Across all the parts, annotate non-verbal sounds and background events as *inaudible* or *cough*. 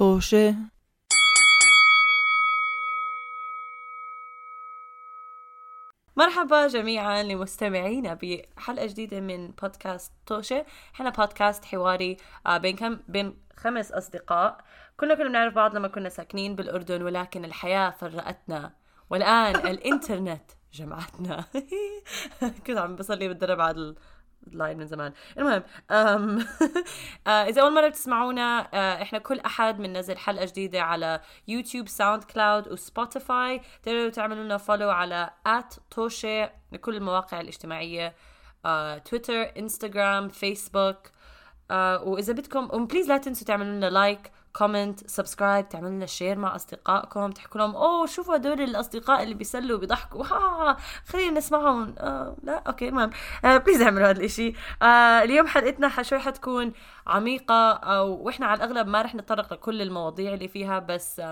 طوشة مرحبا جميعا لمستمعينا بحلقة جديدة من بودكاست توشة. إحنا بودكاست حواري آه، بين كم بين خمس أصدقاء. كلنا كنا بنعرف بعض لما كنا ساكنين بالأردن ولكن الحياة فرقتنا. والآن *laughs* الإنترنت جمعتنا. *laughs* كنت عم بصلي بالدرب على لاين من زمان. المهم أم *laughs* آه، إذا أول مرة بتسمعونا آه، إحنا كل أحد بننزل حلقة جديدة على يوتيوب SoundCloud و Spotify تقدروا تعملوا لنا follow على توشي لكل المواقع الاجتماعية تويتر انستغرام فيسبوك وإذا بدكم please لا تنسوا تعملوا لنا like comment subscribe تعملوا لنا share مع أصدقائكم. تحكوا لهم أوه شوفوا هدول الأصدقاء اللي بيسلوا بيضحكوا *laughs* ها خلينا نسمعهم. آه لا okay المهم. آه please اعملوا هذا الإشي. آه اليوم حلقتنا شوي حتكون عميقة أو وإحنا على الأغلب ما رح نتطرق لكل المواضيع اللي فيها بس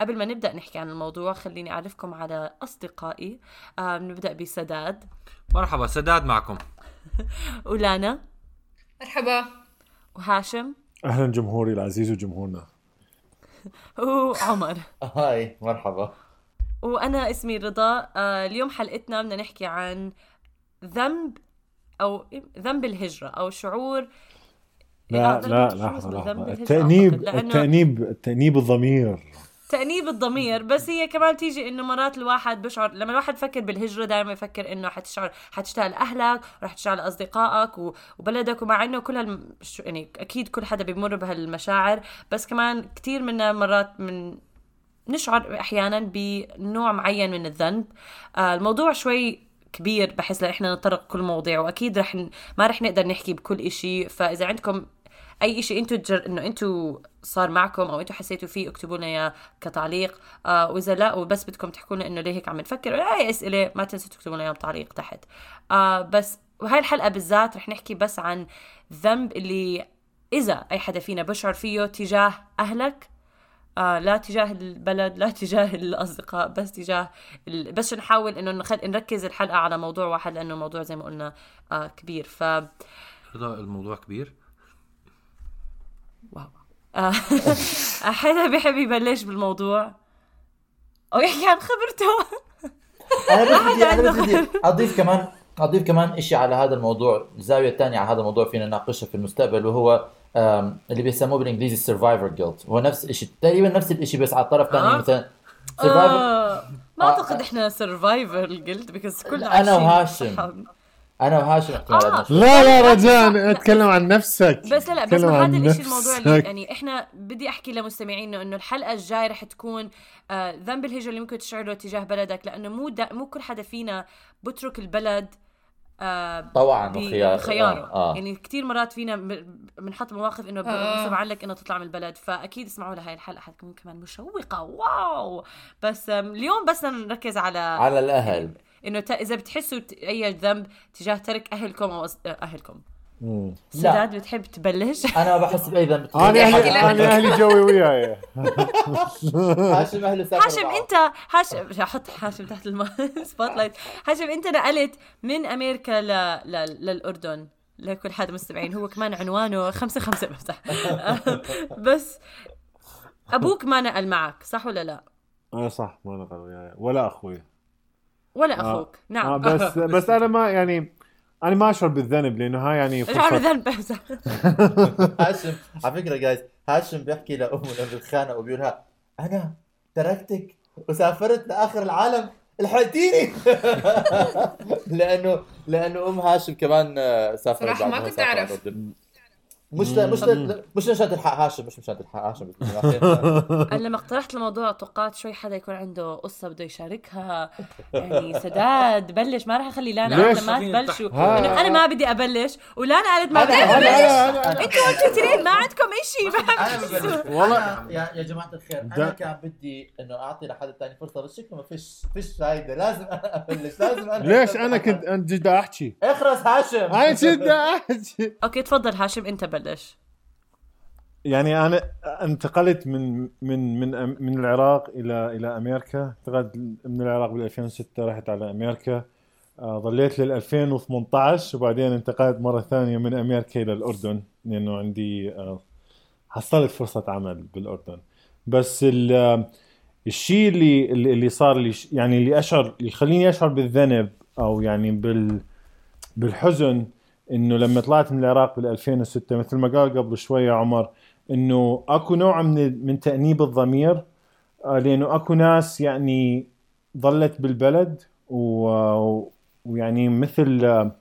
قبل ما نبدأ نحكي عن الموضوع خليني أعرفكم على أصدقائي. نبدأ بسداد. مرحبا سداد معكم. *laughs* ولانا. مرحبا. وهاشم. أهلا جمهوري العزيز وجمهورنا. *laughs* وعمر هاي مرحبا. وأنا اسمي رضا. آه، اليوم حلقتنا بدنا نحكي عن ذنب أو ذنب الهجرة أو شعور. لا لا لحظة لحظة. التأنيب التأنيب التأنيب الضمير. تأنيب الضمير بس هي كمان تيجي إنه مرات الواحد بشعر لما الواحد يفكر بالهجرة دائما يفكر إنه حتشعر حتشتاق لاهلك ورح تشتاق لاصدقائك وبلدك ومع إنه كل. يعني أكيد كل حدا بيمر بهالمشاعر بس كمان كثير منا مرات من نشعر أحيانا بنوع معين من الذنب آه الموضوع شوي كبير بحس إحنا نتطرق كل مواضيع وأكيد رح. ما رح نقدر نحكي بكل إشي فإذا عندكم أي شيء أنتم. إنه أنتم صار معكم أو أنتم حسيتوا فيه اكتبوا لنا إياه كتعليق. آه وإذا لا وبس بدكم تحكوا لنا إنه ليه هيك عم نفكر ولا أي أسئلة ما تنسوا تكتبوا لنا اياها بتعليق تحت. آه بس وهاي الحلقة بالذات رح نحكي بس عن ذنب اللي إذا أي حدا فينا بشعر فيه تجاه أهلك آه لا تجاه البلد لا تجاه الأصدقاء بس تجاه ال... بس نحاول إنه نخل... نركز الحلقة على موضوع واحد لأنه الموضوع زي ما قلنا آه كبير. ف الموضوع كبير؟ واو. *laughs* حدا بيحب يبلش بالموضوع. أو يحكي عن خبرته. أنا *laughs* بدي أنا بدي أضيف كمان أضيف كمان شيء على هذا الموضوع الزاويه الثانية على هذا الموضوع فينا نناقشها في المستقبل وهو اللي بيسموه بالإنجليزي survivor guilt هو نفس الشيء تقريبا نفس الشيء بس على الطرف الثاني آه. مثلا survivor آه. ما أعتقد إحنا survivor guilt because كل أنا وهاشم. أنا وهاشم آه. لا لا رجاء أتكلم عن نفسك بس لا لا بس هذا الشيء الموضوع اللي يعني إحنا بدي أحكي لمستمعينا إنه الحلقة الجاية رح تكون آه ذنب الهجرة اللي ممكن تشعره تجاه بلدك لأنه مو دا مو كل حدا فينا بترك البلد آه طبعا بخياره آه. آه. يعني كثير مرات فينا بنحط مواقف إنه بغصب عنك إنه تطلع من البلد فأكيد اسمعوا لهي الحلقة حتكون كمان مشوقة واو بس اليوم بس نركز على على الأهل إنه إذا بتحسوا أي ذنب تجاه ترك أهلكم أو أهلكم. سداد بتحب تبلش؟ *laughs* أنا ما بحس بأي ذنب أنا أهلي أنا أهلي جوا وياي. *laughs* هاشم اهله هاشم أنت هاشم حط هاشم تحت ال spotlight *laughs* هاشم أنت نقلت من أمريكا ل... ل... للأردن لكل حدا مستمعين. هو كمان عنوانه خمسة خمسة. بفتح بس أبوك ما نقل معك صح ولا لا؟ آه صح ما نقل وياي. ولا أخوي. ولا آه. أخوك. نعم. آه بس *laughs* بس أنا ما يعني أنا ما أشعر بالذنب لأنه هاي يعني *laughs* اشعر بالذنب *laughs* هاشم على فكرة جايز هاشم بيحكي لأمه لما بيتخانق وبيقولها أنا تركتك وسافرت لآخر العالم الحقتيني لأنه لأنه أم هاشم كمان سافرت صراحة ما كنت أعرف. مش مش مش مشان تلحق هاشم مش مشان تلحق هاشم. *laughs* أنا لما اقترحت الموضوع توقعت شوي حدا يكون عنده قصة بده يشاركها. يعني *laughs* سداد بلش ما راح أخلي لانا؟ ما تبلشوا. انه أنا ما بدي أبلش ولانا قالت ما بدي أبلش. أنتوا اثنين ما عندكم شيء. والله يا جماعة الخير أنا كان بدي إنه أعطي لحد ثاني فرصة بس شكله ما فيش فيش فايدة. لازم أنا أبلش لازم أنا ليش أنا كنت جد أحكي. اخرس هاشم. أنا جد أحكي. أوكي تفضل هاشم أنت بلش. بلش يعني أنا انتقلت من من من من العراق إلى إلى أمريكا. انتقلت من العراق بال 2006 رحت على أمريكا. آه، ظليت لل 2018 وبعدين انتقلت مرة ثانية من أمريكا إلى الأردن لأنه عندي آه، حصلت فرصة عمل بالأردن. بس ال- الشيء اللي اللي صار لي يعني اللي أشعر اللي يخليني أشعر بالذنب أو يعني بال بالحزن إنه لما طلعت من العراق بال 2006 مثل ما قال قبل شوية عمر إنه أكو نوع من من تأنيب الضمير آه، لأنه أكو ناس يعني ظلت بالبلد و- ويعني مثل آه،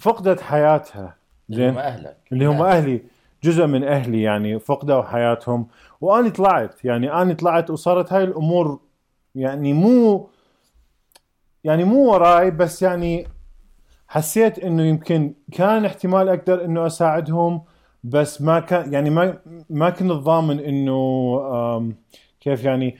فقدت حياتها. اللي هم أهلك. اللي هم. أهلي جزء من أهلي يعني فقدوا حياتهم. وأنا طلعت يعني أنا طلعت وصارت هاي الأمور يعني مو يعني مو وراي بس يعني حسيت إنه يمكن كان احتمال أقدر إنه أساعدهم بس ما كان يعني ما ما كنت ضامن إنه كيف يعني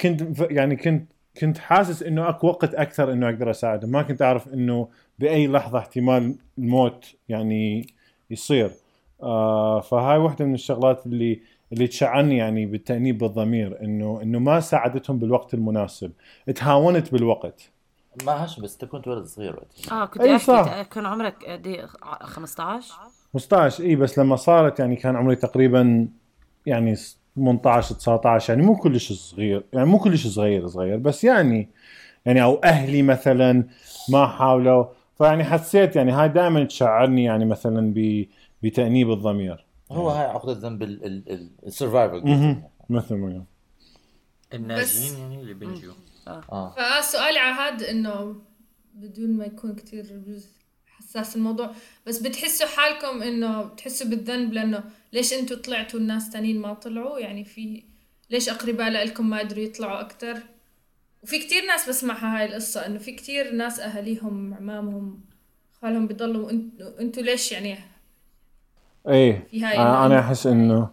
كنت يعني كنت كنت حاسس إنه أكو وقت أكثر إنه أقدر أساعدهم. ما كنت أعرف إنه بأي لحظة احتمال الموت يعني يصير. آه فهاي واحدة من الشغلات اللي اللي تشعني يعني بالتأنيب بالضمير إنه إنه ما ساعدتهم بالوقت المناسب. تهاونت بالوقت. ما هش بس انت كنت ولد صغير وقتها آه كنت أي صح. كان عمرك قد إيه 15 15 إي بس لما صارت يعني كان عمري تقريبا يعني 18 19 يعني مو كلش صغير يعني مو كلش صغير صغير بس يعني يعني أو أهلي مثلا ما حاولوا فيعني حسيت يعني هاي دائما تشعرني يعني مثلا ب بتأنيب الضمير هو هاي عقدة ذنب السرفايفل. مثل ما. الناجين يعني اللي بينجوا آه. فسؤالي على هذا إنه بدون ما يكون كتير حساس الموضوع بس بتحسوا حالكم إنه بتحسوا بالذنب لأنه ليش أنتوا طلعتوا الناس تانيين ما طلعوا؟ يعني في ليش أقرباء لكم ما قدروا يطلعوا أكتر؟ وفي كتير ناس بسمعها هاي القصة إنه في كتير ناس أهاليهم عمامهم خالهم بيضلوا وإنتوا أنتوا ليش يعني إيه. في هاي آه، أنا. أحس إنه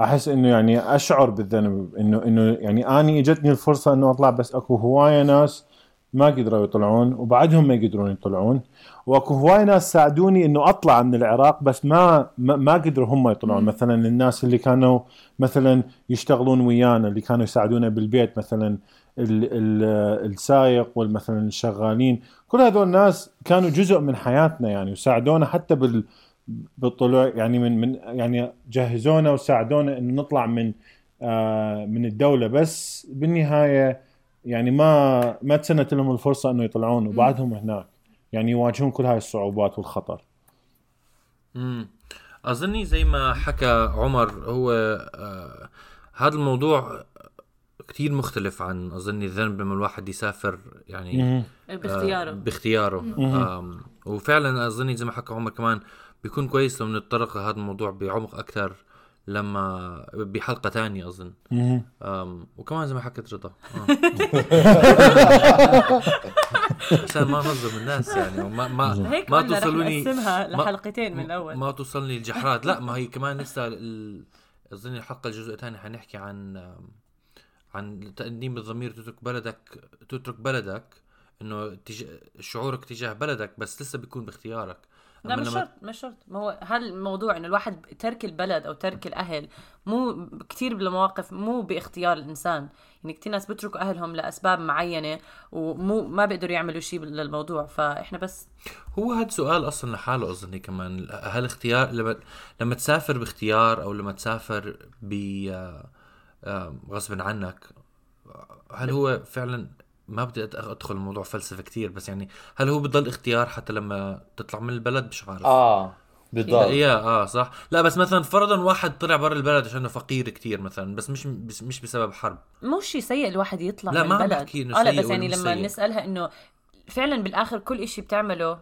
أحس إنه يعني أشعر بالذنب إنه إنه يعني أني اجتني الفرصة إنه أطلع بس أكو هواية ناس ما قدروا يطلعون وبعدهم ما يقدرون يطلعون وأكو هواية ناس ساعدوني إنه أطلع من العراق بس ما ما, قدروا هم يطلعون. مثلا الناس اللي كانوا مثلا يشتغلون ويانا اللي كانوا يساعدونا بالبيت مثلا ال ال السايق والمثلا الشغالين كل هذول الناس كانوا جزء من حياتنا يعني وساعدونا حتى بال بالطلوع يعني من من يعني جهزونا وساعدونا إنه نطلع من آه من الدولة. بس بالنهاية يعني ما ما تسنت لهم الفرصة إنه يطلعون وبعدهم هناك. يعني يواجهون كل هاي الصعوبات والخطر. امم أظني زي ما حكى عمر هو آه هذا الموضوع كتير مختلف عن أظني الذنب لما الواحد يسافر يعني. باختياره. باختياره. آم، وفعلا أظني زي ما حكى عمر كمان بيكون كويس لو نتطرق لهذا الموضوع بعمق أكثر لما بحلقة تانية. أم وكمان زي ما حكت رضا. آه. *laughs* عشان ما نظلم الناس يعني وما ما هيك ما توصلوني لحلقتين من الأول. ما توصلني الجحرات. لا ما هي كمان لسه ال... أظن الحلقة الجزء الثاني حنحكي عن عن تقديم الضمير تترك بلدك تترك بلدك إنه تج... شعورك تجاه بلدك بس لسه بيكون باختيارك. لا مش شرط مش شرط. ما هو هالموضوع إنه الواحد ترك البلد أو ترك الأهل مو كثير بالمواقف مو باختيار الإنسان. يعني كثير ناس بيتركوا أهلهم لأسباب معينة ومو ما بيقدروا يعملوا شيء للموضوع. فإحنا بس هو هذا سؤال أصلا لحاله أظني كمان. هل اختيار لما لما تسافر باختيار أو لما تسافر ب آه، آه، غصب عنك هل هو فعلا ما بدي أدخل الموضوع فلسفة كتير بس يعني هل هو بضل اختيار حتى لما تطلع من البلد؟ مش عارف آه بالضبط يا آه صح. لا بس مثلا فرضا واحد طلع برا البلد عشانه فقير كتير مثلا بس مش بس مش بسبب حرب. مو شيء سيء الواحد يطلع لا، من ما البلد. بحكي إنه آه لا سيء بس يعني لما سيء. نسألها إنه فعلا بالآخر كل إشي بتعمله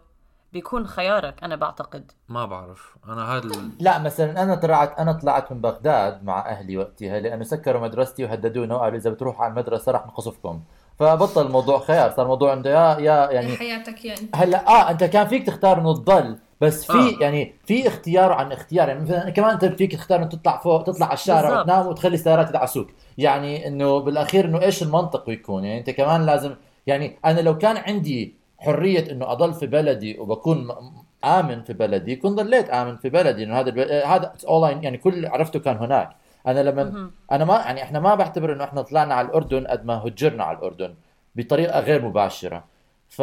بيكون خيارك أنا بعتقد. ما بعرف. أنا هذا. لا مثلا أنا طلعت أنا طلعت من بغداد مع أهلي وقتها لأنه سكروا مدرستي وهددونا وقالوا إذا بتروحوا على المدرسة راح نقصفكم. فبطل الموضوع خيار صار الموضوع عنده يا يا يعني حياتك يعني هلأ آه أنت كان فيك تختار إنه تضل بس في آه. يعني في اختيار عن اختيار يعني مثلا كمان أنت فيك تختار إنه تطلع فوق تطلع على الشارع بالضبط. وتنام وتخلي السيارات يدعسوك يعني إنه بالأخير إنه إيش المنطق يكون يعني أنت كمان لازم يعني أنا لو كان عندي حرية إنه أضل في بلدي وبكون آمن في بلدي كنت ضليت آمن في بلدي إنه هذا. هذا اول يعني كل عرفته كان هناك أنا لما أنا ما يعني إحنا ما بعتبر إنه إحنا طلعنا على الأردن قد ما هجرنا على الأردن بطريقة غير مباشرة. ف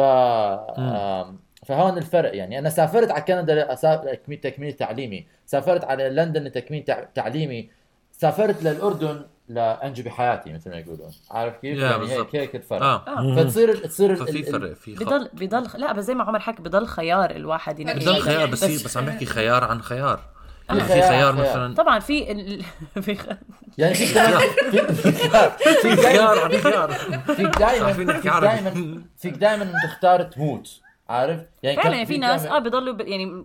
فهون الفرق يعني. أنا سافرت على كندا لتكميل تكميل تعليمي. سافرت على لندن لتكميل تعليمي. سافرت للأردن لأنجو بحياتي مثل ما يقولون. عارف كيف؟ يعني هيك هيك الفرق. آه. آه. فتصير تصير ففي فرق في بضل بضل لا بس زي ما عمر حكى بضل خيار الواحد ينقي. بضل خيار بس بس, بس عم بحكي خيار عن خيار. يعني في خيار, خيار مثلا. طبعا في ال... *laughs* في خ... يعني في كمان في خيار. عن خيار فيك دائما فيك دائما فيك دائما تختار تموت. عارف؟ يعني فعلا في ناس آه بضلوا ب... يعني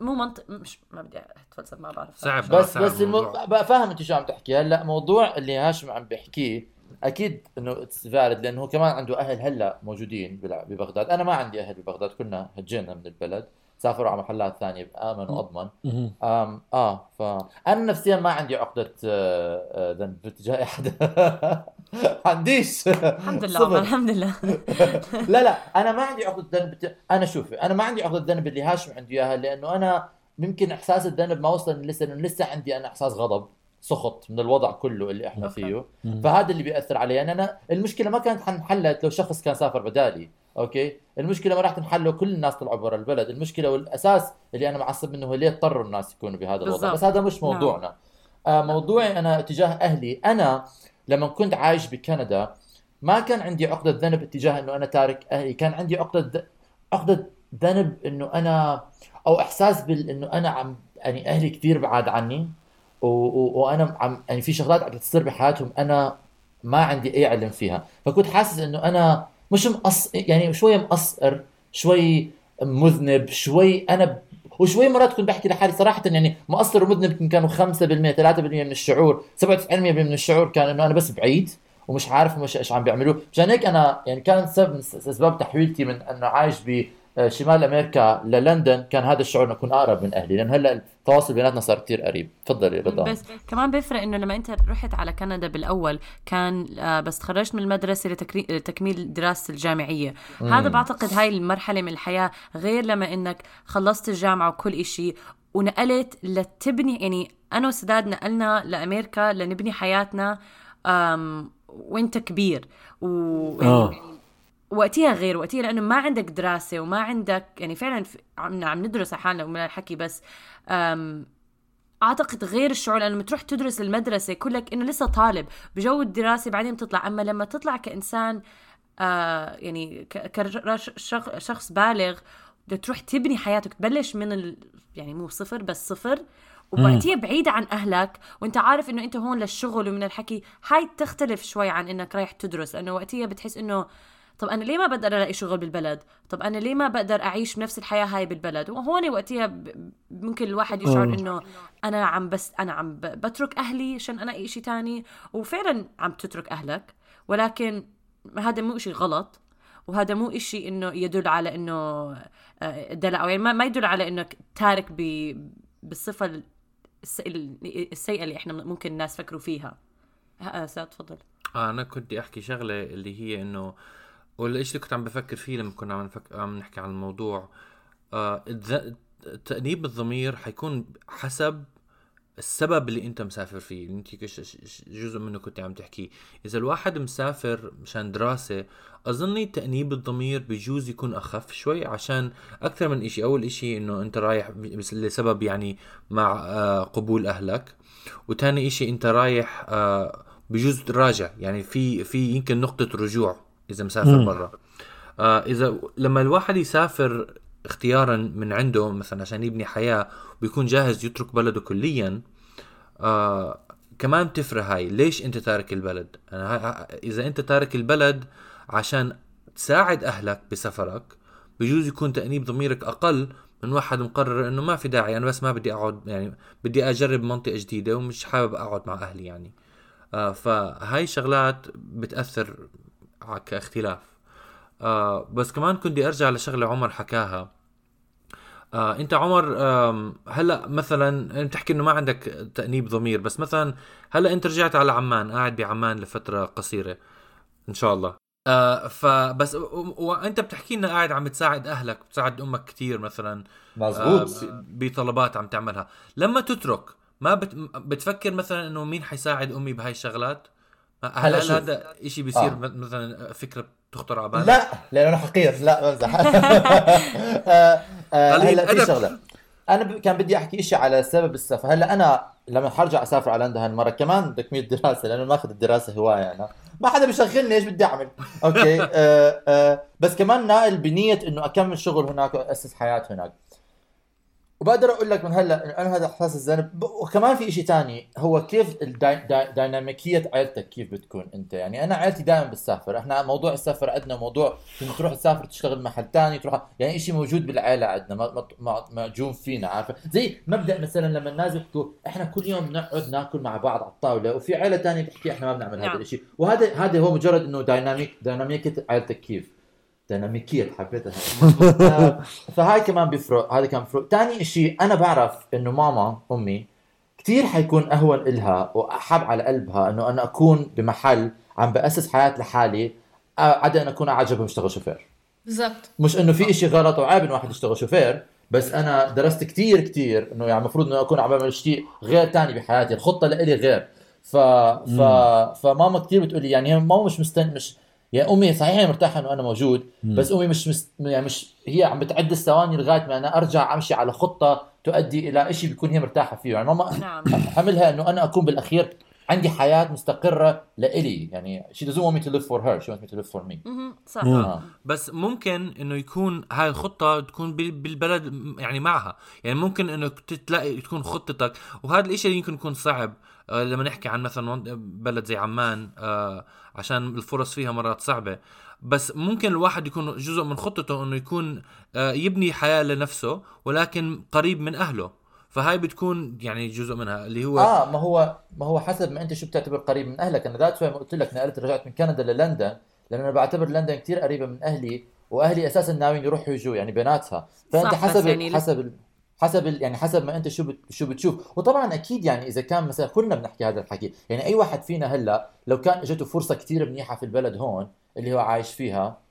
مو منطق مش ما بدي أتفلسف ما بعرف. صعب بس صعب بس المو... بقى فاهم أنت شو عم تحكي. هلأ موضوع اللي هاشم عم بيحكيه أكيد إنه اتس فالid لأنه هو كمان عنده أهل هلأ موجودين ببغداد. أنا ما عندي أهل ببغداد كنا هجينا من البلد. سافروا على محلات ثانية امن وأضمن. آم آه فانا نفسيا ما عندي عقدة آه، آه، ذنب باتجاه أحد. *laughs* عنديش. الحمد لله الحمد لله. *laughs* لا لا أنا ما عندي عقدة ذنب أنا شوفي أنا ما عندي عقدة ذنب اللي هاشم عنده إياها لأنه أنا ممكن إحساس الذنب ما وصل لسه انه لسه عندي أنا إحساس غضب. سخط من الوضع كله اللي إحنا فيه. فهذا اللي بيأثر علي. يعني أنا المشكلة ما كانت حنحلت لو شخص كان سافر بدالي أوكي؟ المشكلة ما راح تنحل لو كل الناس طلعوا برا البلد. المشكلة والأساس اللي أنا معصب منه هو ليه اضطروا الناس يكونوا بهذا الوضع. بالزبط. بس هذا مش نعم. موضوعنا. آه موضوعي أنا تجاه أهلي. أنا لما كنت عايش بكندا ما كان عندي عقدة ذنب اتجاه إنه أنا تارك أهلي. كان عندي عقدة عقدة ذنب إنه أنا أو إحساس بال إنه أنا عم يعني أهلي كثير بعاد عني. و... و... وأنا عم يعني في شغلات عم تصير بحياتهم أنا ما عندي أي علم فيها. فكنت حاسس إنه أنا مش مقص يعني شوي مقصر شوي مذنب شوي أنا وشوي مرات كنت بحكي لحالي صراحة يعني مقصر ومذنب كانوا 5% 3% من الشعور 97% من الشعور كان إنه أنا بس بعيد ومش عارف مش إيش عم بيعملوه مشان هيك أنا يعني كان سبب من اسباب تحويلتي من إنه عايش شمال أمريكا للندن كان هذا الشعور أنه اكون أقرب من أهلي لأن هلأ التواصل بيناتنا صار كثير قريب تفضلي رضا بس كمان بيفرق إنه لما أنت رحت على كندا بالأول كان آه، بس تخرجت من المدرسة لتكميل دراسة الجامعية مم. هذا بعتقد هاي المرحلة من الحياة غير لما إنك خلصت الجامعة وكل إشي ونقلت لتبني يعني أنا وسداد نقلنا لأمريكا لنبني حياتنا وأنت كبير و آه. وقتها غير وقتها لأنه ما عندك دراسة وما عندك يعني فعلا عم عم ندرس حالنا ومن الحكي بس أعتقد غير الشعور لأنه تروح تدرس المدرسة كلك إنه لسه طالب بجو الدراسة بعدين بتطلع. أما لما تطلع كإنسان آه يعني كشخص بالغ بدك تروح تبني حياتك تبلش من ال... يعني مو صفر بس صفر ووقتها بعيدة عن أهلك وأنت عارف إنه أنت هون للشغل ومن الحكي. هاي تختلف شوي عن إنك رايح تدرس لأنه وقتها بتحس إنه طب أنا ليه ما بقدر ألاقي شغل بالبلد؟ طب أنا ليه ما بقدر أعيش نفس الحياة هاي بالبلد؟ وهون وقتها ممكن الواحد يشعر إنه أنا عم بس أنا عم بترك أهلي عشان أنا شيء تاني. وفعلا عم تترك أهلك ولكن هذا مو شيء غلط وهذا مو إشي إنه يدل على إنه آه، دلع. أو يعني ما يدل على إنك تارك ب بالصفة السيئة اللي إحنا ممكن الناس فكروا فيها. ساد تفضل. أنا كنت أحكي شغلة اللي هي إنه إيش اللي كنت عم بفكر فيه لما كنا عم, نفك... عم نحكي عن الموضوع؟ آه تأنيب الضمير حيكون حسب السبب اللي أنت مسافر فيه أنت جزء منه كنت عم تحكي. إذا الواحد مسافر مشان دراسة اظني تأنيب الضمير بجوز يكون أخف شوي عشان أكثر من إشي أول إشي إنه أنت رايح لسبب يعني مع آه قبول أهلك وتاني إشي أنت رايح آه بجوز راجع يعني في في يمكن نقطة رجوع. إذا مسافر برا. آه إذا لما الواحد يسافر اختيارا من عنده مثلا عشان يبني حياة ويكون جاهز يترك بلده كليا آه كمان بتفرق هاي. ليش أنت تارك البلد؟ إذا أنت تارك البلد عشان تساعد أهلك بسفرك بجوز يكون تأنيب ضميرك أقل من واحد مقرر إنه ما في داعي أنا بس ما بدي أقعد يعني بدي أجرب منطقة جديدة ومش حابب أقعد مع أهلي يعني. آه فهاي شغلات بتأثر كاختلاف. آه بس كمان كنت بدي أرجع لشغلة عمر حكاها. آه أنت عمر آه هلا مثلا أنت تحكي إنه ما عندك تأنيب ضمير بس مثلا هلا أنت رجعت على عمان قاعد بعمان لفترة قصيرة إن شاء الله. آه فبس وأنت بتحكي لنا قاعد عم تساعد أهلك بتساعد أمك كثير مثلا. مزبوط آه بطلبات عم تعملها. لما تترك ما بت... بتفكر مثلا إنه مين حيساعد أمي بهاي الشغلات؟ هل. هذا شيء بيصير آه. مثلا فكرة بتخطر على بالك؟ لا لأنه أنا حقير لا بمزح *laughs* آه، آه، قليل هلا في. شغلة أنا كان بدي أحكي شيء على سبب السفر هلا أنا لما حرجع أسافر على لندن هالمرة كمان تكميل دراسة لأنه ماخذ الدراسة هواية أنا ما حدا بيشغلني إيش بدي أعمل أوكي *laughs* آه آه بس كمان نائل بنية إنه أكمل شغل هناك وأسس حياة هناك وبقدر أقول لك من هلأ إنه أنا هذا إحساس الذنب وكمان في شيء تاني هو كيف الديناميكيه عائلتك كيف بتكون أنت؟ يعني أنا عائلتي دائما بتسافر. إحنا موضوع السفر عندنا موضوع انك تروح تسافر تشتغل محل تاني تروح يعني شيء موجود بالعائله عندنا ما- ما- ما- مأجون فينا عارفه زي مبدأ مثلا لما الناس بيحكوا إحنا كل يوم نقعد ناكل مع بعض على الطاولة وفي عائله تانية بتحكي إحنا ما بنعمل هذا نعم. الشيء وهذا هذا هو مجرد إنه ديناميك ديناميكيه عائلتك كيف؟ ديناميكية حبيتها. *laughs* آه، فهاي كمان بيفرق هذا كان بيفرق. ثاني شيء أنا بعرف إنه ماما أمي كثير حيكون أهون إلها وأحب على قلبها إنه أنا أكون بمحل عم بأسس حياة لحالي آه، عدا أن أكون عجبه مشتغل شوفير. بالضبط. مش إنه في إشي غلط وعيب إنه واحد يشتغل شوفير بس أنا درست كتير كتير إنه يعني المفروض إنه أكون عم بعمل شيء غير تاني بحياتي الخطة لإلي غير. ف... ف... فماما كتير بتقول لي يعني ماما مش مستن مش يعني أمي صحيح هي مرتاحة إنه أنا موجود بس أمي مش مست... يعني مش هي عم بتعد الثواني لغاية ما أنا أرجع أمشي على خطة تؤدي إلى شيء بيكون هي مرتاحة فيه. يعني ماما نعم. حملها إنه أنا أكون بالأخير عندي حياة مستقرة لإلي. يعني she doesn't want me to live for her she wants me to live for me. مهم. صح. آه. بس ممكن إنه يكون هاي الخطة تكون بال- بالبلد يعني معها. يعني ممكن انه تلاقي تكون خطتك وهذا الإشي يمكن يكون صعب. لما نحكي عن مثلا بلد زي عمان آه، عشان الفرص فيها مرات صعبة. بس ممكن الواحد يكون جزء من خطته إنه يكون آه، يبني حياة لنفسه ولكن قريب من أهله. فهاي بتكون يعني جزء منها اللي هو آه ما هو ما هو حسب ما أنت شو بتعتبر قريب من أهلك. أنا ذات ما قلت لك نقلت رجعت من كندا للندن لأن أنا بعتبر لندن كثير قريبة من أهلي وأهلي أساسا ناويين يروحوا يجوا يعني بيناتها فأنت حسب يعني حسب ال... حسب. يعني حسب ما انت شو. شو بتشوف وطبعا أكيد يعني إذا كان مثلا كلنا بنحكي هذا الحكي يعني أي واحد فينا هلأ لو كان إجته فرصة كثير منيحة في البلد هون اللي هو عايش فيها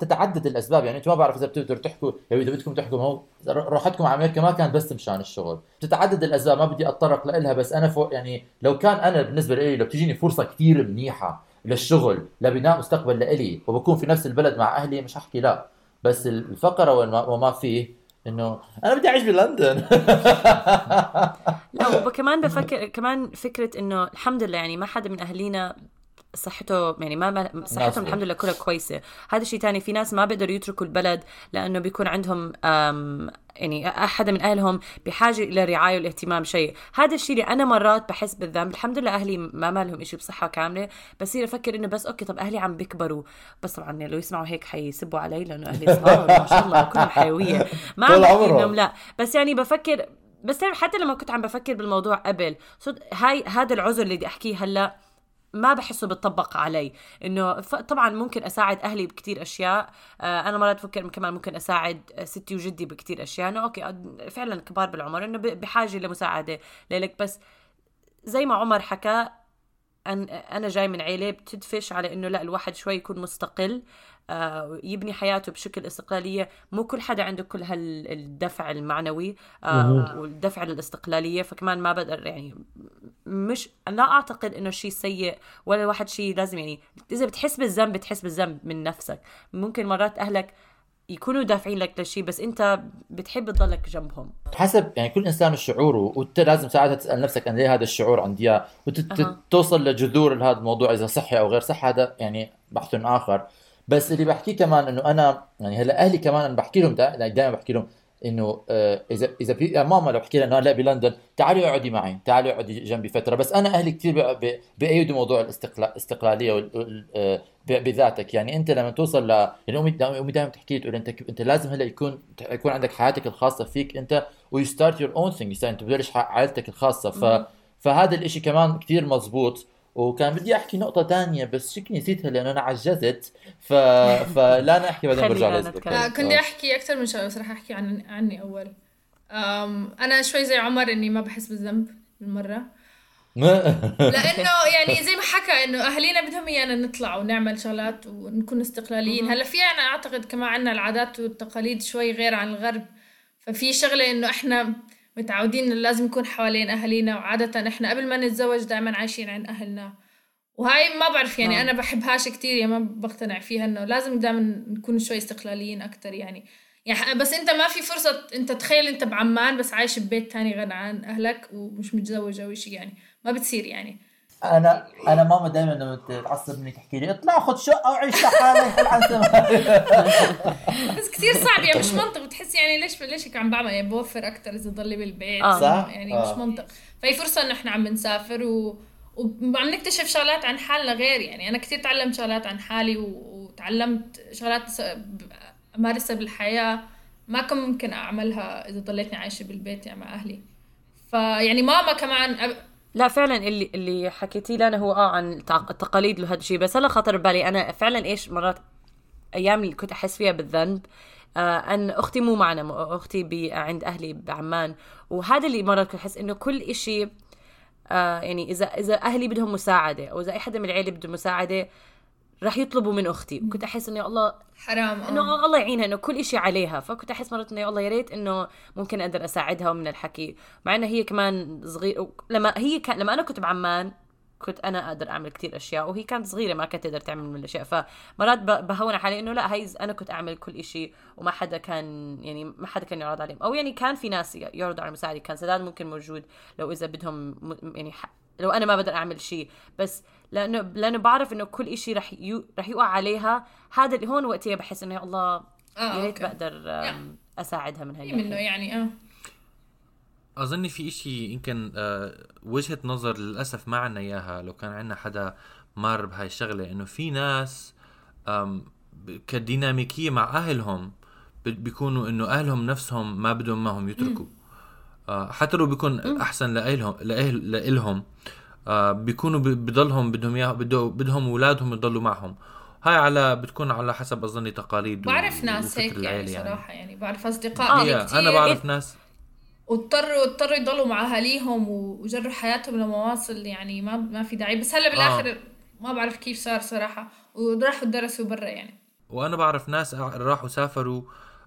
تتعدد الأسباب يعني أنتم ما بعرف إذا بتقدروا تحكوا يعني اذا بدكم تحكوا هو راحتكم على أمريكا ما كانت بس مشان الشغل بتتعدد الأسباب ما بدي أتطرق لها بس أنا فوق يعني لو كان أنا بالنسبة لي لو بتجيني فرصة كثير منيحة للشغل لبناء مستقبل لإلي وبكون في نفس البلد مع أهلي مش ححكي لا بس الفقرة وما فيه إنه أنا بدي أعيش بلندن. *laughs* لا وكمان بفكر كمان فكرة إنه الحمد لله يعني ما حدا من اهالينا صحته يعني ما ما- صحتهم. الحمد لله كلها كويسة. هذا شيء تاني في ناس ما بيقدروا يتركوا البلد لأنه بيكون عندهم يعني أحد من أهلهم بحاجة إلى رعاية والاهتمام شيء. هذا الشيء اللي أنا مرات بحس بالذنب. الحمد لله أهلي ما مالهم إشي بصحة كاملة بصير أفكر إنه بس okay طب أهلي عم بيكبروا. بس طبعا لو يسمعوا هيك حيسبوا علي لأنه أهلي صغار ما شاء الله كلهم حيوية. ما عم. إنهم لا. بس يعني بفكر بس حتى لما كنت عم بفكر بالموضوع قبل صد هاي هذا العذر اللي بدي أحكيه هلأ. ما بحسه بتطبق علي. إنه طبعا ممكن أساعد أهلي بكتير أشياء. آه أنا مرات بفكر كمان ممكن أساعد ستي وجدي بكتير أشياء. إنه okay فعلا كبار بالعمر. إنه بحاجة لمساعدة لك بس زي ما عمر حكى أن أنا جاي من عيلة بتدفش على إنه لا الواحد شوي يكون مستقل. آه يبني حياته بشكل استقلالية. مو كل حدا عنده كل هالدفع المعنوي. آه والدفع للاستقلالية. فكمان ما بقدر يعني مش لا أعتقد إنه شيء سيء ولا الواحد شيء لازم يعني إذا بتحس بالذنب بتحس بالذنب من نفسك. ممكن مرات أهلك يكونوا دافعين لك للشيء بس أنت بتحب تضلك جنبهم. حسب يعني كل إنسان وشعوره وأنت لازم ساعتها تسأل نفسك أنا ليه هذا الشعور عندي إياه. وتوصل لجذور هذا الموضوع إذا صحي أو غير صحي هذا يعني بحث آخر. بس اللي بحكيه كمان إنه أنا يعني هلأ أهلي كمان أنا بحكي لهم دا- دائما بحكي لهم إنه آه، إذا إذا في يعني ماما لو بحكي لها إنه هلا بلندن تعالي اقعدي معي تعالي اقعدي جنبي فترة. بس أنا أهلي كثير بيأيدوا موضوع الاستقلال الاستقلالية آه، بذاتك. يعني أنت لما توصل ل يعني أمي دائما أمي دائما بتحكي تقول أنت أنت لازم هلأ يكون يكون عندك حياتك الخاصة فيك أنت و you start your own thing أنت بتبلش عائلتك الخاصة. ف فهذا الإشي كمان كثير مزبوط وكان بدي أحكي نقطة تانية بس شكلي نسيتها لأنه أنا عجزت. ف... *laughs* فلا أنا أحكي بعدين برجع أنا أتكلم. آه. كنت أحكي أكثر من شغلة بس رح أحكي عن عني أول. أم أنا شوي زي عمر إني ما بحس بالذنب بالمرة. *laughs* لأنه يعني زي ما حكى إنه اهالينا بدهم إيانا نطلع ونعمل شغلات ونكون استقلاليين. هلا في أنا أعتقد كمان عنا العادات والتقاليد شوي غير عن الغرب. ففي شغلة إنه إحنا متعودين انه لازم نكون حوالين اهالينا وعادة إحنا قبل ما نتزوج دائما عايشين عند أهلنا. وهاي ما بعرف يعني أنا بحبهاش كتير يعني ما بقتنع فيها إنه لازم دائما نكون شوي استقلاليين أكتر يعني. يعني بس أنت ما في فرصة أنت تخيل أنت بعمان بس عايش ببيت تاني غير عن أهلك ومش متزوج أو شيء يعني. ما بتصير يعني. أنا أنا ماما دائما لما تعصبني تحكي لي اطلع خذ شقه وعيش لحالك *laughs* بس كثير صعب يعني مش منطق بتحس يعني ليش ليش هيك عم بعمل يعني بوفر أكثر إذا ضلي بالبيت آه. صح؟ يعني آه. مش منطق فهي فرصة إنه إحنا عم بنسافر و وعم نكتشف شغلات عن حالنا غير يعني أنا كثير تعلمت شغلات عن حالي و... وتعلمت شغلات أمارسها بالحياة ما كان ممكن أعملها إذا ضليتني عايشة بالبيت يعني مع أهلي فيعني ماما كمان. لا فعلا اللي اللي حكيتي لي أنا هو آه عن التقاليد وهذا الشيء. بس هلا خطر ببالي أنا فعلا إيش مرات أيام اللي كنت أحس فيها بالذنب آه أن أختي مو معنا أختي عند أهلي بعمان. وهذا اللي مرات كنت أحس إنه كل إشي آه يعني اذا إذا أهلي بدهم مساعدة أو إذا أي حدا من العيلة بده مساعدة رح يطلبوا من أختي. وكنت أحس إنه يا الله حرام. إنه آه. الله يعينها إنه كل إشي عليها. فكنت أحس مرات إنه يا الله يا ريت إنه ممكن أقدر أساعدها من الحكي. مع انها هي كمان صغير لما هي كان لما أنا كنت بعمان كنت أنا أقدر أعمل كتير أشياء. وهي كانت صغيرة ما كانت تقدر تعمل من الأشياء. فمرات بهون على حالي إنه لا هي أنا كنت أعمل كل إشي وما حدا كان يعني ما حدا كان يعرض عليهم. أو يعني كان في ناس يعرضوا على مساعدة. كان سداد ممكن موجود لو إذا بدهم يعني لو أنا ما بقدر أعمل شيء بس لأنه لأنه بعرف إنه كل إشي رح يو رح يوقع عليها. هذا اللي هون وقتها بحس إنه يا الله آه، يا ريت. بقدر أساعدها من في هاي منه. يعني آه. أظن في إشي يمكن آه، وجهة نظر للأسف ما عنا إياها. لو كان عنا حدا مر بهاي الشغلة إنه في ناس كديناميكية مع أهلهم بيكونوا إنه أهلهم نفسهم ما بدهم معهم يتركوا. آه، حتى لو بيكون أحسن لاهلهم لأهل لإلهم آه، بيكونوا بضلهم بدهم يا بده بدهم أولادهم يضلوا معهم. هاي على بتكون على حسب اظني تقاليد و- بعرف ناس هيك يعني العيلة صراحة يعني بعرف أصدقاء آه، كتير. أنا بعرف ناس. واضطروا اضطروا يضلوا مع أهاليهم وجروا حياتهم لمواصل يعني ما ما في داعي. بس هلا بالآخر ما بعرف كيف صار صراحة. وراحوا درسوا برا يعني. وأنا بعرف ناس راحوا سافروا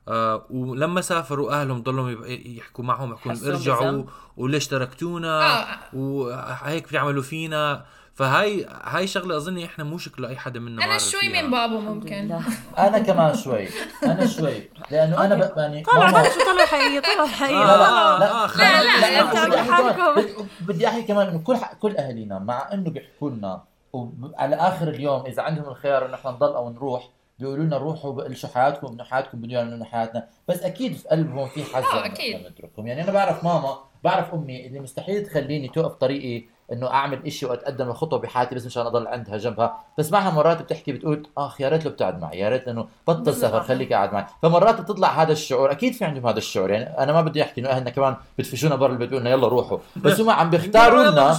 آه ولما سافروا أهلهم ضلوا يحكوا معهم يحكوا ارجعوا. وليش تركتونا؟ آه. وهيك بيعملوا فينا. فهاي هاي شغلة اظني إحنا مو شكله أي حدا منا أنا شوي فيها. من بابا ممكن. لا *laughs* أنا كمان شوي. أنا شوي. لأنه أنا ب... يعني طلع طلع شو طلع حقيقية طلع حقيقية آه، طلع. آه، لا آه، لا، لا، لا بدي عم أحكي كمان إنه كل كل اهالينا مع إنه بيحكوا لنا وعلى آخر اليوم إذا عندهم الخيار إنه إحنا نضل أو نروح بيقولوا لنا روحوا بقلشوا حياتكم ابنوا حياتكم بدون يعملوا حياتنا بس أكيد في قلبهم في حزن أكيد. إحنا نتركهم يعني أنا بعرف ماما بعرف أمي اللي مستحيل تخليني توقف طريقي إنه أعمل إشي وأتقدم لخطوه بحياتي بس مشان أضل عندها جنبها. بس معها مرات بتحكي بتقول آخ يا ريت لو بتقعد معي يا ريت إنه بطل. سفر خليك قاعد معي. فمرات بتطلع هذا الشعور أكيد في عندهم هذا الشعور. يعني أنا ما بدي أحكي إنه أهلنا كمان بتفشونا برا البيت بيقولوا لنا يلا روحوا. بس هم عم بيختاروا *laughs* لنا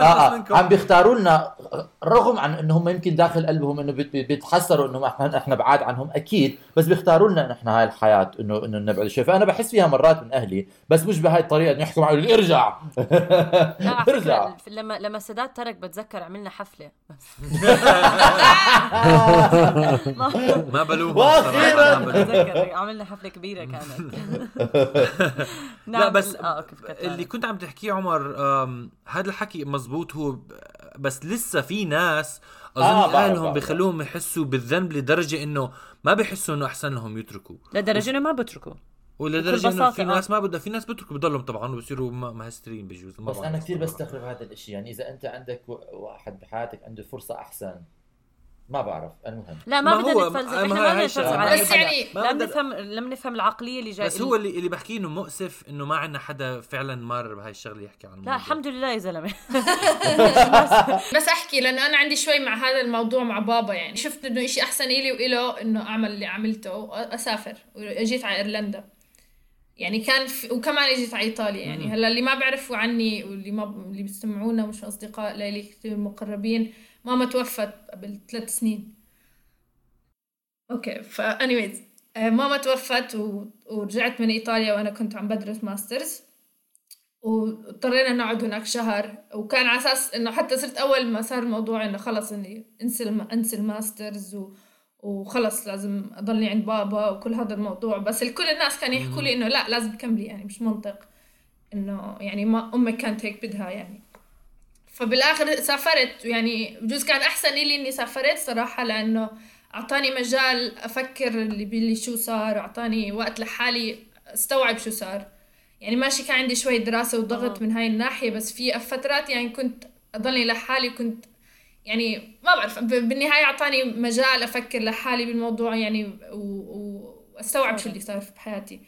آه آه. عم بيختاروا لنا رغم عن إنه هم يمكن داخل قلبهم إنه بيت- بيتحسروا إنه إحنا إحنا بعاد عنهم أكيد. بس بيختاروا لنا نحن هاي الحياة إنه إنه نبعد شوي. فأنا بحس فيها مرات من أهلي بس مش بهاي الطريقة إنه يحكوا معي ارجع. *laughs* ارجع. لما لما سداد ترك بتذكر عملنا حفلة. ما *laughs* ما بلومهم بتذكر عملنا حفلة كبيرة كانت. *laughs* لا نعم، بس آه أوكي فكرت اللي كنت عم تحكيه عمر هذا الحكي مزبوط هو بس لسه في ناس أظن آه، آه أهلهم بعرف. بيخلوهم يحسوا بالذنب لدرجة إنه ما بيحسوا إنه أحسن لهم يتركوا. لدرجة إنه ما بتركوا. ولدرجة إنه في آه. ناس ما بدها في ناس بتركوا بضلهم طبعا وبصيروا مهسترين بجوز بس أنا كثير. بستغرب هذا الإشي يعني إذا أنت عندك واحد بحياتك عنده فرصة أحسن ما بعرف المهم لا ما, ما بدنا نتفلسف ما إحنا ما بدنا نتفلسف. على بس. يعني- لم نفهم لم نفهم العقلية اللي جاي بس هو اللي اللي بحكيه إنه مؤسف إنه ما عندنا حدا فعلا مر بهاي الشغلة يحكي عن الموضوع لا الحمد لله يا زلمة *laughs* بس أحكي لأنه أنا عندي شوي مع هذا الموضوع مع بابا يعني شفت إنه إشي أحسن إلي وإله إنه أعمل اللي عملته أسافر واجيت على إيرلندا يعني كان في وكمان اجيت على إيطاليا يعني. هلا اللي ما بيعرفوا عني واللي ما اللي بيستمعونا مش أصدقاء لي كثير مقربين ماما توفت قبل ثلاث سنين. okay ف anyways ماما توفت و... ورجعت من إيطاليا وأنا كنت عم بدرس masters. واضطرينا نقعد هناك شهر. وكان على أساس إنه حتى صرت أول ما صار الموضوع إنه خلص إني انسى الم... انسى ال masters و... وخلص لازم أضلني عند بابا وكل هذا الموضوع. بس الكل الناس كانوا يحكوا لي إنه لا لازم تكملي يعني مش منطق. إنه يعني ما أمك كانت هيك بدها يعني. فبالآخر سافرت يعني بجوز كان أحسن لي إني سافرت صراحة لأنه أعطاني مجال أفكر اللي باللي شو صار أعطاني وقت لحالي أستوعب شو صار. يعني ماشي كان عندي شوي دراسة وضغط آه. من هاي الناحية بس في فترات يعني كنت أضلني لحالي كنت يعني ما بعرف بالنهاية أعطاني مجال أفكر لحالي بالموضوع يعني وأستوعب شو اللي صار بحياتي.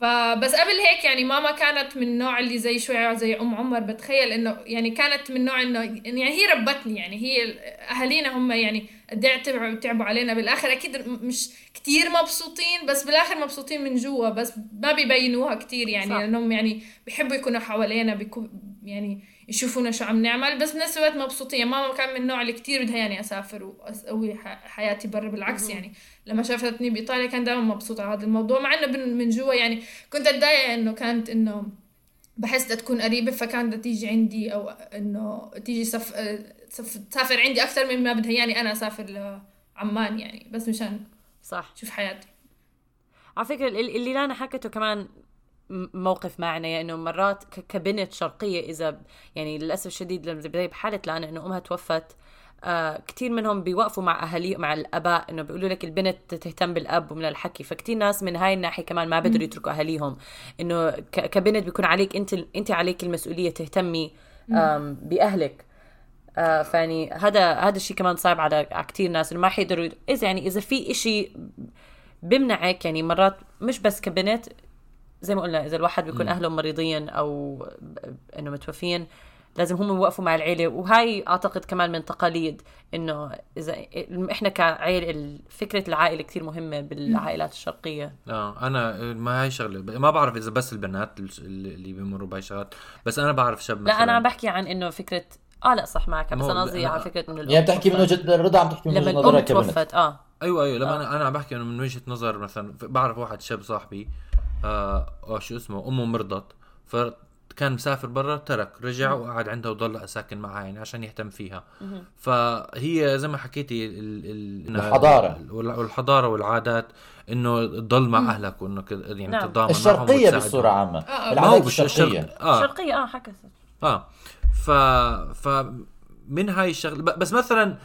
فبس قبل هيك يعني ماما كانت من النوع اللي زي شوي زي أم عمر بتخيل إنه يعني كانت من نوع إنه يعني هي ربتني يعني هي أهالينا هم يعني قد إيه تعبوا تعبوا علينا بالآخر. أكيد مش كتير مبسوطين بس بالآخر مبسوطين من جوا بس ما بيبينوها كتير يعني صح. لأنهم يعني بيحبوا يكونوا حوالينا بيكو يعني يشوفونا شو عم نعمل. بس بنفس الوقت مبسوطين. ماما كان من النوع اللي كتير بدها يعني أسافر وأسوي حياتي برا بالعكس يعني لما شافتني بإيطاليا كان دائما مبسوطة على هذا الموضوع مع إنه من جوا يعني كنت أتضايق إنه كانت إنه بحس بدها تكون قريبة فكانت بدها تيجي عندي أو إنه تيجي سف... آه، سف... تسافر عندي أكثر مما بدها يعني أنا أسافر لعمان يعني بس مشان صح. شوف حياتي. على فكرة ال- اللي لانا حكته كمان موقف معنا يعني إنه مرات كبنت شرقية إذا يعني للأسف الشديد لما زي بحالة لانا إنه أمها توفت آه كثير منهم بيوقفوا مع أهالي مع الأباء إنه بيقولوا لك البنت تهتم بالأب ومن الحكي. فكتير ناس من هاي الناحية كمان ما بيقدروا يتركوا أهاليهم. إنه كبنت بيكون عليك أنت أنت عليك المسؤولية تهتمي بأهلك. آه فيعني هذا هذا الشيء كمان صعب على على كثير ناس إنه ما حيقدروا إذا يعني إذا في إشي بمنعك يعني مرات مش بس كبنت زي ما قلنا إذا الواحد بيكون أهله مريضين أو إنه متوفين لازم هم يوقفوا مع العيلة. وهاي أعتقد كمان من تقاليد إنه إذا إحنا كعائله فكرة العائلة كثير مهمة بالعائلات الشرقية. آه أنا ما هي شغلة. ما بعرف إذا بس البنات اللي اللي بيمروا بهاي الشغلات بس أنا بعرف شاب لا أنا مثلاً- عم بحكي عن إنه فكرة آه لا صح معك بس أنا قصدي على فكرة انه يعني بتحكي من وجهه الرضا عم تحكي من لما وجهة نظرها الام كبنت توفت آه. أيوه أيوه لما آه. أنا أنا عم بحكي إنه من وجهة نظر مثلا بعرف واحد شاب صاحبي آه آه، شو اسمه أمه مرضت فكان مسافر برا ترك رجع وقعد عندها وضل ساكن معها يعني عشان يهتم فيها. فهي زي ما حكيتي ال ال الحضارة. وال- والحضارة والعادات إنه تضل مع أهلك وإنه يعني نعم. تتضامن معهم الشرقية. بصورة عامة. آه، ما هو العادات بالش- الشرقية. الشرق آه. شرقية آه حكت آه. ف ف من هاي الشغله بس مثلا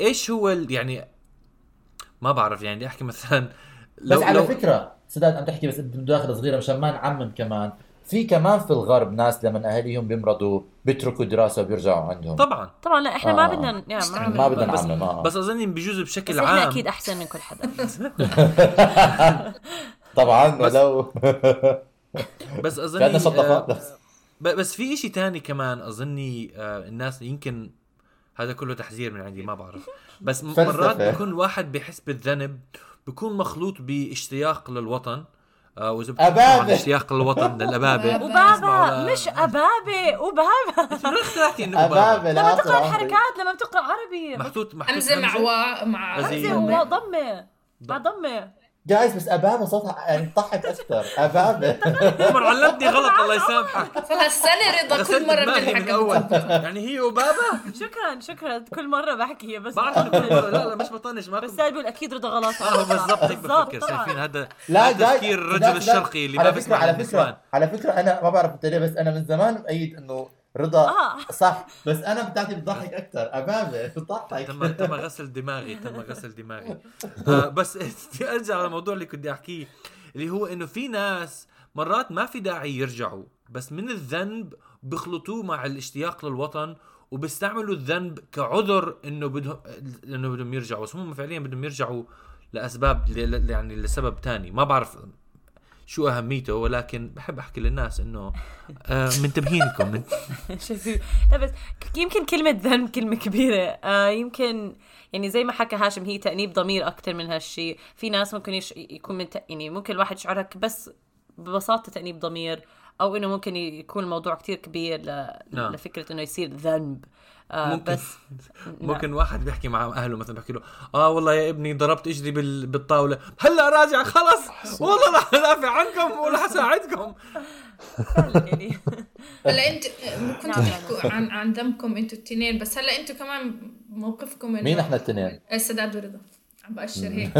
إيش هو ال... يعني ما بعرف يعني بدي أحكي مثلا بس على فكرة سداد عم تحكي بس مداخله صغيرة مشان ما نعمم كمان. في كمان في الغرب ناس لما اهاليهم بيمرضوا بيتركوا دراسة وبيرجعوا عندهم. طبعا. طبعا لا إحنا ما آه. بدنا يعني ما, ما بدنا بس آه. بس أظن بجوز بشكل بس إحنا عام. أكيد أحسن من كل حدا. *laughs* طبعا ولو. *laughs* بس اظن كاننا شطافات بس في إشي تاني كمان أظني آه الناس يمكن هذا كله تحذير من عندي ما بعرف. بس. مرات بيكون الواحد بيحس بالذنب بيكون مخلوط باشتياق للوطن آه بتحكوا أبابة. عن اشتياق للوطن *laughs* للأبابة. وبابا. مش أبابة وبابا *laughs* اخترعتي إنه أبابة؟ أبابة؟ لما تقرأ الحركات لما بتقرأ عربي. محطوط محطوط همزة مع وا مع. همزه وضمة. مع ضمة. جايز بس ابابه صوتها يعني تضحك أكثر ابابه عمر علمتني غلط الله يسامحك. صار هالسنة رضا كل مرة دماغي من بتضحك أول. يعني هي وبابا؟ شكرا شكرا. كل مرة بحكي هي بس بعرف لا لا مش بطنش ما بس بيقول أكيد رضا غلط. آه بالضبط. هيك بفكر. شايفين هذا لا تفكير لا- الرجل الشرقي اللي على ما بيسمع على فكرة على فكرة أنا ما بعرف انت ليه بس أنا من زمان مؤيد إنه رضا آه. صح. بس أنا بتاعتي بتضحك أكثر ابابه بتضحك. تم تم غسل دماغي تم غسل دماغي. آه بس *laughs* بدي أرجع للموضوع اللي كنت أحكيه اللي هو إنه في ناس مرات ما في داعي يرجعوا بس من الذنب بخلطوه مع الاشتياق للوطن وبيستعملوا الذنب كعذر إنه بدهم إنه بدهم يرجعوا. بس هم فعليا بدهم يرجعوا لأسباب ل- ل- يعني لسبب تاني. ما بعرف شو أهميته ولكن بحب أحكي للناس إنه آه منتبهين لكم من لا بس يمكن كلمة ذنب كلمة كبيرة. آه يمكن يعني زي ما حكى هاشم هي تأنيب ضمير أكتر من هالشيء في ناس ممكن يش... يكون من ت... يعني ممكن الواحد يشعرها بس ببساطة تأنيب ضمير. أو إنه ممكن يكون الموضوع كتير كبير ل... نعم. لفكرة إنه يصير ذنب. آه ممكن. بس *laughs* ممكن واحد بيحكي مع أهله مثلا بيحكي له آه والله يا ابني ضربت إجري بال... بالطاولة. هلأ راجع خلص. *laughs* والله رح ادافع عنكم ولا حساعدكم. يعني *laughs* هلأ أنت كنتوا نعم. تحكوا عن عن ذنبكم أنتوا التنين بس هلأ أنتوا كمان موقفكم إنه مين إحنا الاثنين؟ إيه، سداد ورضا عم بأشر هيك.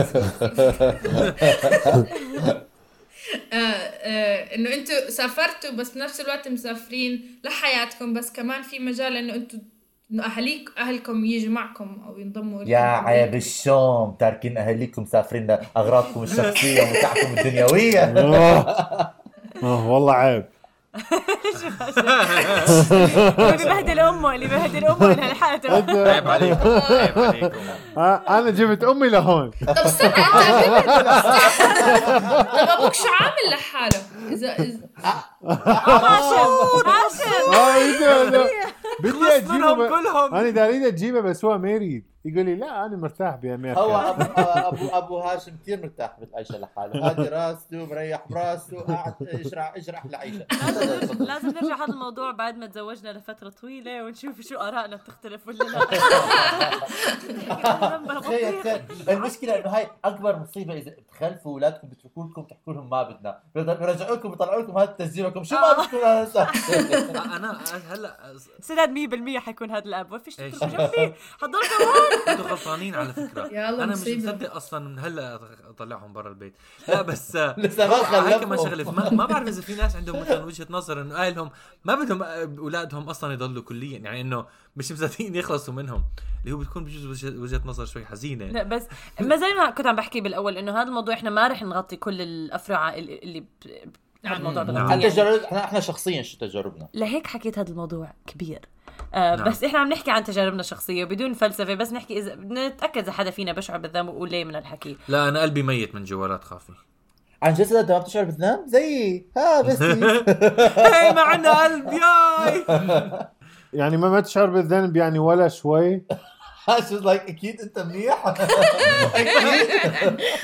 آه آه إنه أنتوا سافرتوا بس بنفس الوقت مسافرين لحياتكم بس كمان في مجال إنه أنتوا إنه اهاليك أهلكم يجوا معكم أو ينضموا يا عيب الشوم تاركين اهاليكم مسافرين لأغراضكم الشخصية ومتاعكم الدنيوية. *laughs* آه آه، والله عيب. اللي بيبهدل امه اللي بيبهدل امه انها لحقته عيب عليكم عيب عليكم أنا جبت أمي لهون *laughs* طب استنى انت طب أبوك شو عامل لحاله؟ اذا اذا هاشم هاشم ده- ده. بدي اجيبه. أنا داريد أجيبه بس هو ما يريد يقول لي لا أنا مرتاح بأمريكا. هو ابو ابو هاشم كثير مرتاح بالعيشة لحاله. هادي راسه مريح براسه قاعد اجرع اجرع أحلى عيشه لازم نرجع هذا الموضوع بعد ما تزوجنا لفترة طويلة ونشوف شو آرائنا بتختلف ولا لا. *laughs* *laughs* المشكلة إنه هاي أكبر مصيبة إذا بتخلفوا أولادكم بتركوا لكم تحكوا لهم ما بدنا. بيرجعوا لكم بيطلعوا لكم هذا التسجيل لكم شو ما بدكم هذا؟ *laughs* أنا هلا سداد 100% حيكون هذا الأب. وفيش إيش؟ تكتبوا جنبي حضرتوا هون. أنتوا غلطانين على فكرة *laughs* يلا أنا مش. مصدق أصلا من هلا اطلعهم برا البيت لا بس آه، *laughs* لسه ما كمان خلفهم. شغله ما, ما بعرف إذا في ناس عندهم مثلا *laughs* وجهة نظر إنه أهلهم ما بدهم أولادهم أصلا يضلوا كليا يعني إنه مش مصدقين يخلصوا منهم اللي هو بتكون بجوز وجهه, وجهة نظر شوي حزينة لا بس ما زي ما كنت عم بحكي بالأول إنه هذا الموضوع إحنا ما رح نغطي كل الافرع اللي هذا الموضوع نعم. بغطيه عن يعني. تجارب إحنا إحنا شخصيا شو تجاربنا لهيك حكيت هذا الموضوع كبير آه نعم. بس إحنا عم نحكي عن تجاربنا الشخصية بدون فلسفة بس نحكي إذا بدنا نتاكد إذا حدا فينا بشعر بالذنب وليه من الحكي. لا أنا قلبي ميت من جوالات خافي عن جسد انت ما بتشعر بالذنب؟ زيي ها بس *laughs* *laughs* هي ما عندنا قلب ياي! *laughs* يعني ما ما تشعر بالذنب يعني ولا شوي؟ شو لايك أكيد أنت منيح.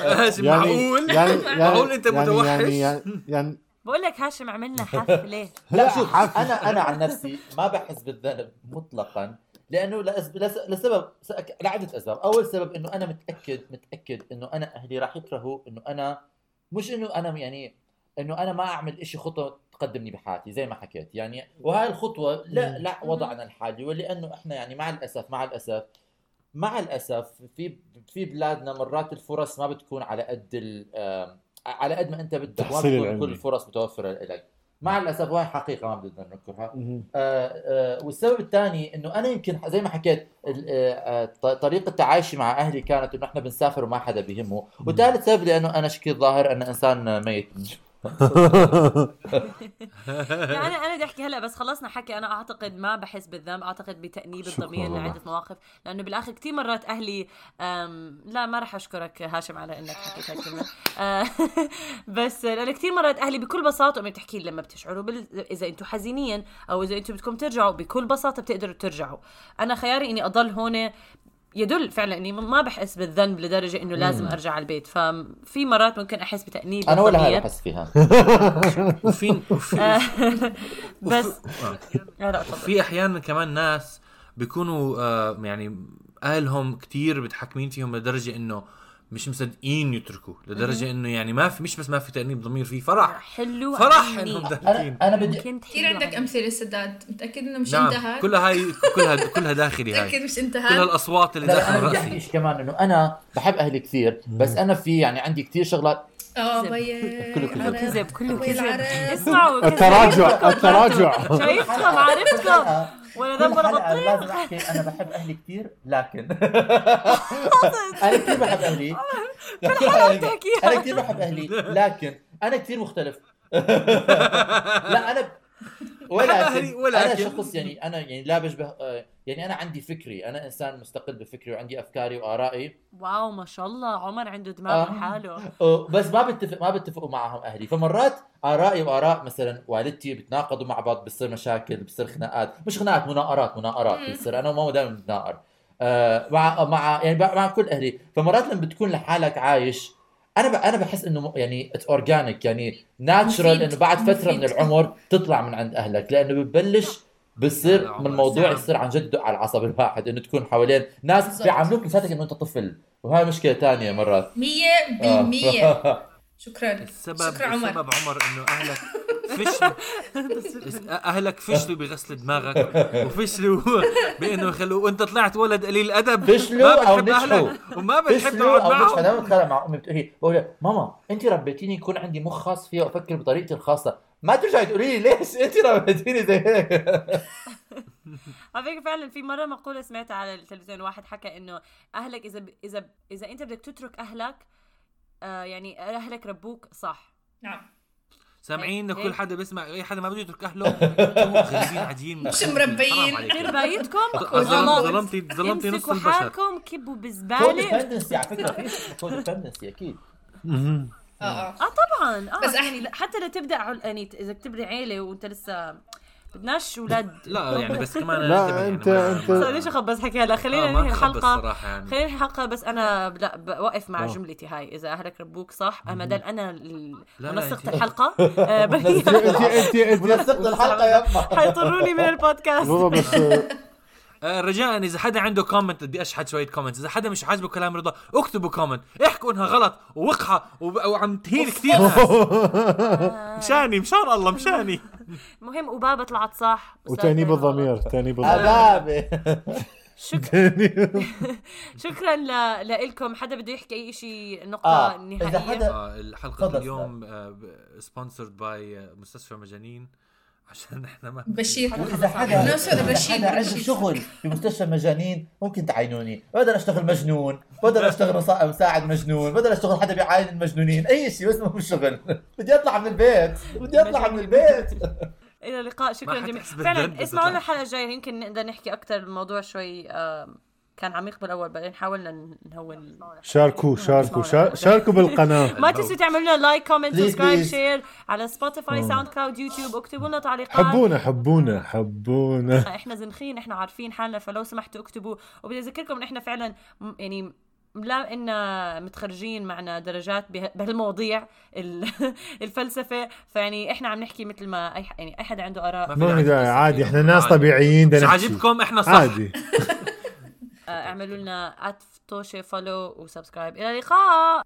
هاشم يعني معقول؟ يعني معقول أنت يعني متوحش؟ يعني يعني, يعني بقول لك هاشم عملنا *laughs* حفله لا شوف أنا أنا عن نفسي ما بحس بالذنب مطلقا لأنه. لسبب لعدة أسباب. أول سبب إنه أنا متأكد متأكد إنه أنا أهلي راح يكرهوا إنه أنا مش إنه أنا يعني إنه أنا ما أعمل إشي خطوة تقدمني بحياتي زي ما حكيت. يعني وهاي الخطوة لا لا وضعنا الحالي. ولأنه إحنا يعني مع الأسف مع الأسف مع الأسف في في بلادنا مرات الفرص ما بتكون على قد على قد ما أنت بدك. كل الفرص متوفرة لك. مع الأسف وهي حقيقة ما بدنا ننكرها. آه، آه، والسبب الثاني إنه أنا يمكن زي ما حكيت آه، طريقة تعايشي مع أهلي كانت إنه إحنا بنسافر وما حدا بيهمه. وثالث سبب لأنه أنا شكلي الظاهر أنا إنسان ميت. لا *laughs* أنا أنا بدي أحكي هلأ بس خلصنا حكي. أنا أعتقد ما بحس بالذنب أعتقد بتأنيب الضمير. لعدة مواقف. لأنه بالآخر كثير مرات أهلي لا ما راح أشكرك هاشم على إنك حكيت هاي الكلمة آه، *laughs* بس لأنه كثير مرات أهلي بكل بساطة امي بتحكي لما بتشعروا بال... إذا أنتم حزينين أو إذا أنتم بدكم ترجعوا بكل بساطة بتقدروا ترجعوا. أنا خياري إني أضل هون يدل فعلا إني ما بحس بالذنب لدرجة إنه لازم أرجع على البيت ففي مرات ممكن أحس بتأنيب أنا ولا هاي. بحس فيها. *laughs* وفي وفي آه، بس. آه. آه، في أحيانا كمان ناس بيكونوا آه يعني أهلهم كتير متحكمين فيهم لدرجة إنه مش مصدقين يتركوا لدرجة إنه يعني ما في مش بس ما في تأنيب ضمير في فرح. حلو. فرح عني. إنهم أنا داخلين. أنا بدي كثير عندك. أمثلة سداد متأكد إنه مش نعم. انتهى كلها هاي كلها كلها داخلي متأكد هاي مش كل انتهى الأصوات اللي داخل بدي راسي. شيء كمان إنه أنا بحب أهلي كثير بس أنا في يعني عندي كثير شغلات. آه كله كذب. كله كذب كله كذب. اسمعوا. التراجع التراجع. شايفكم عرفتكم. ولا كل ذنب ولا بطيخ لازم احكي أنا بحب أهلي كثير لكن أنا كثير بحب أهلي. بتحكيها. أنا كثير بحب أهلي لكن أنا كثير مختلف. لا *laughs* أنا ولا ولكن. أنا شخص يعني أنا يعني لا بشبه آه، يعني أنا عندي فكري أنا إنسان مستقل بفكري وعندي أفكاري وآرائي. wow ما شاء الله عمر عنده دماغ آه. لحاله بس ما بتفق ما بتفقوا معهم أهلي. فمرات آرائي وآراء مثلا والدتي بتناقضوا مع بعض بتصير مشاكل بتصير خناقات. مش خناقات مناقرات مناقرات بتصير. أنا وماما دائما بنتناقر آه، مع مع يعني مع كل أهلي. فمرات لما بتكون لحالك عايش أنا ب... أنا بحس إنه يعني organic يعني natural. إنه بعد فترة مفيد. من العمر تطلع من عند أهلك لأنه ببلش بصير من الموضوع. يصير عن جد دق على العصب الواحد إنه تكون حوالين ناس. بيعاملوك لساتك إنه أنت طفل وهاي مشكلة ثانية مرات مية بالمية آه. *laughs* شكرا. السبب شكرا عمر. السبب عمر إنه أهلك فشلوا. *laughs* أهلك فشلوا بغسل دماغك *laughs* وفشلوا بإنه يخلوا وأنت طلعت ولد قليل ادب فشلوا بتحب نجحوا. وما بتحب تقعد أو معهم. أنا بتخانق مع أمي بتقول لي بقول ماما انت ربيتيني يكون عندي مخ خاص فيها وأفكر بطريقتي الخاصة. ما ترجعي تقولي لي ليش انت ربيتيني زي هيك. *laughs* على فكرة فعلا في مرة مقولة سمعتها على التلفزيون واحد حكى إنه أهلك إذا إذا إذا أنت بدك تترك أهلك آه يعني أهلك ربوك صح. نعم. سامعين هيك- كل حدا بيسمع أي حدا ما بده يترك أهله غريبين عاديين *laughs* مش مربيين. دير بايتكم *laughs* ظلمتي ظلمتي نص البشر. حالكم كبوا بزبالة. كوديبندنسي على فكرة في أكيد. مهم. آه آه. آه طبعا. آه بس يعني حتى لتبدأ عل... يعني إذا تبني عيلة وأنت لسه بدناش أولاد لا يعني بس كمان لا، يعني أنت- صار ليش أخبص حكي؟ هلا خلينا آه، ننهي الحلقة. يعني. خلينا ننهي الحلقة بس أنا لا بوقف مع. جملتي هاي إذا أهلك ربوك صح؟ ما دام أنا ال- لا، لا، منسقة *laughs* الحلقة *laughs* انت. انت انت منسقة الحلقة يا اما حيطروني من البودكاست. بس *laughs* آه، رجاء إذا حدا عنده comment بدي اشحت شوية comment إذا حدا مش عاجبه كلام رضا اكتبوا comment احكوا إنها غلط ووقحة وعم تهين كثير. ناس مشاني مشان الله مشاني. *laughs* المهم وبابا طلعت صح. وتانيب الضمير *laughs* تانيب الضمير شكرا *laughs* شكرا ل... لكم حدا بده يحكي أي شيء نقطة آه، نهائية؟ إذا حدا- آه، الحلقة اليوم sponsored by مستشفى مجانين. عشان إحنا ما بشير. وإذا حدا رشيد حدا عنده. شغل بمستشفى مجانين ممكن تعينوني. بقدر أشتغل مجنون. بقدر أشتغل مسا- مساعد مجنون. بقدر أشتغل حدا بيعاين المجنونين. أي شيء بس مو شغل. *laughs* بدي أطلع من البيت. بدي أطلع من البيت. إلى اللقاء. شكرا جميعا فعلا اسمعونا. الحلقة الجاية. يمكن نقدر نحكي أكثر الموضوع شوي آم، كان عميق بالأول بعدين حاولنا نهون. شاركوا شاركوا شار- شاركوا بالقناة. *laughs* ما تنسوا تعملوا لنا like comment subscribe. Share على Spotify SoundCloud يوتيوب اكتبوا لنا تعليقات. حبونا حبونا حبونا. *laughs* إحنا زنخين إحنا عارفين حالنا فلو سمحتوا اكتبوا. وبدي أذكركم إن إحنا فعلا يعني لا إنا متخرجين معنا درجات به- بهالمواضيع ال- *laughs* الفلسفة. فيعني إحنا عم نحكي مثل ما أي يعني أي حدا عنده آراء. ما في داعي عادي. إحنا ناس. طبيعيين بدنا. عاجبكم إحنا صح. عادي. اعملوا لنا توشي follow و subscribe إلى اللقاء!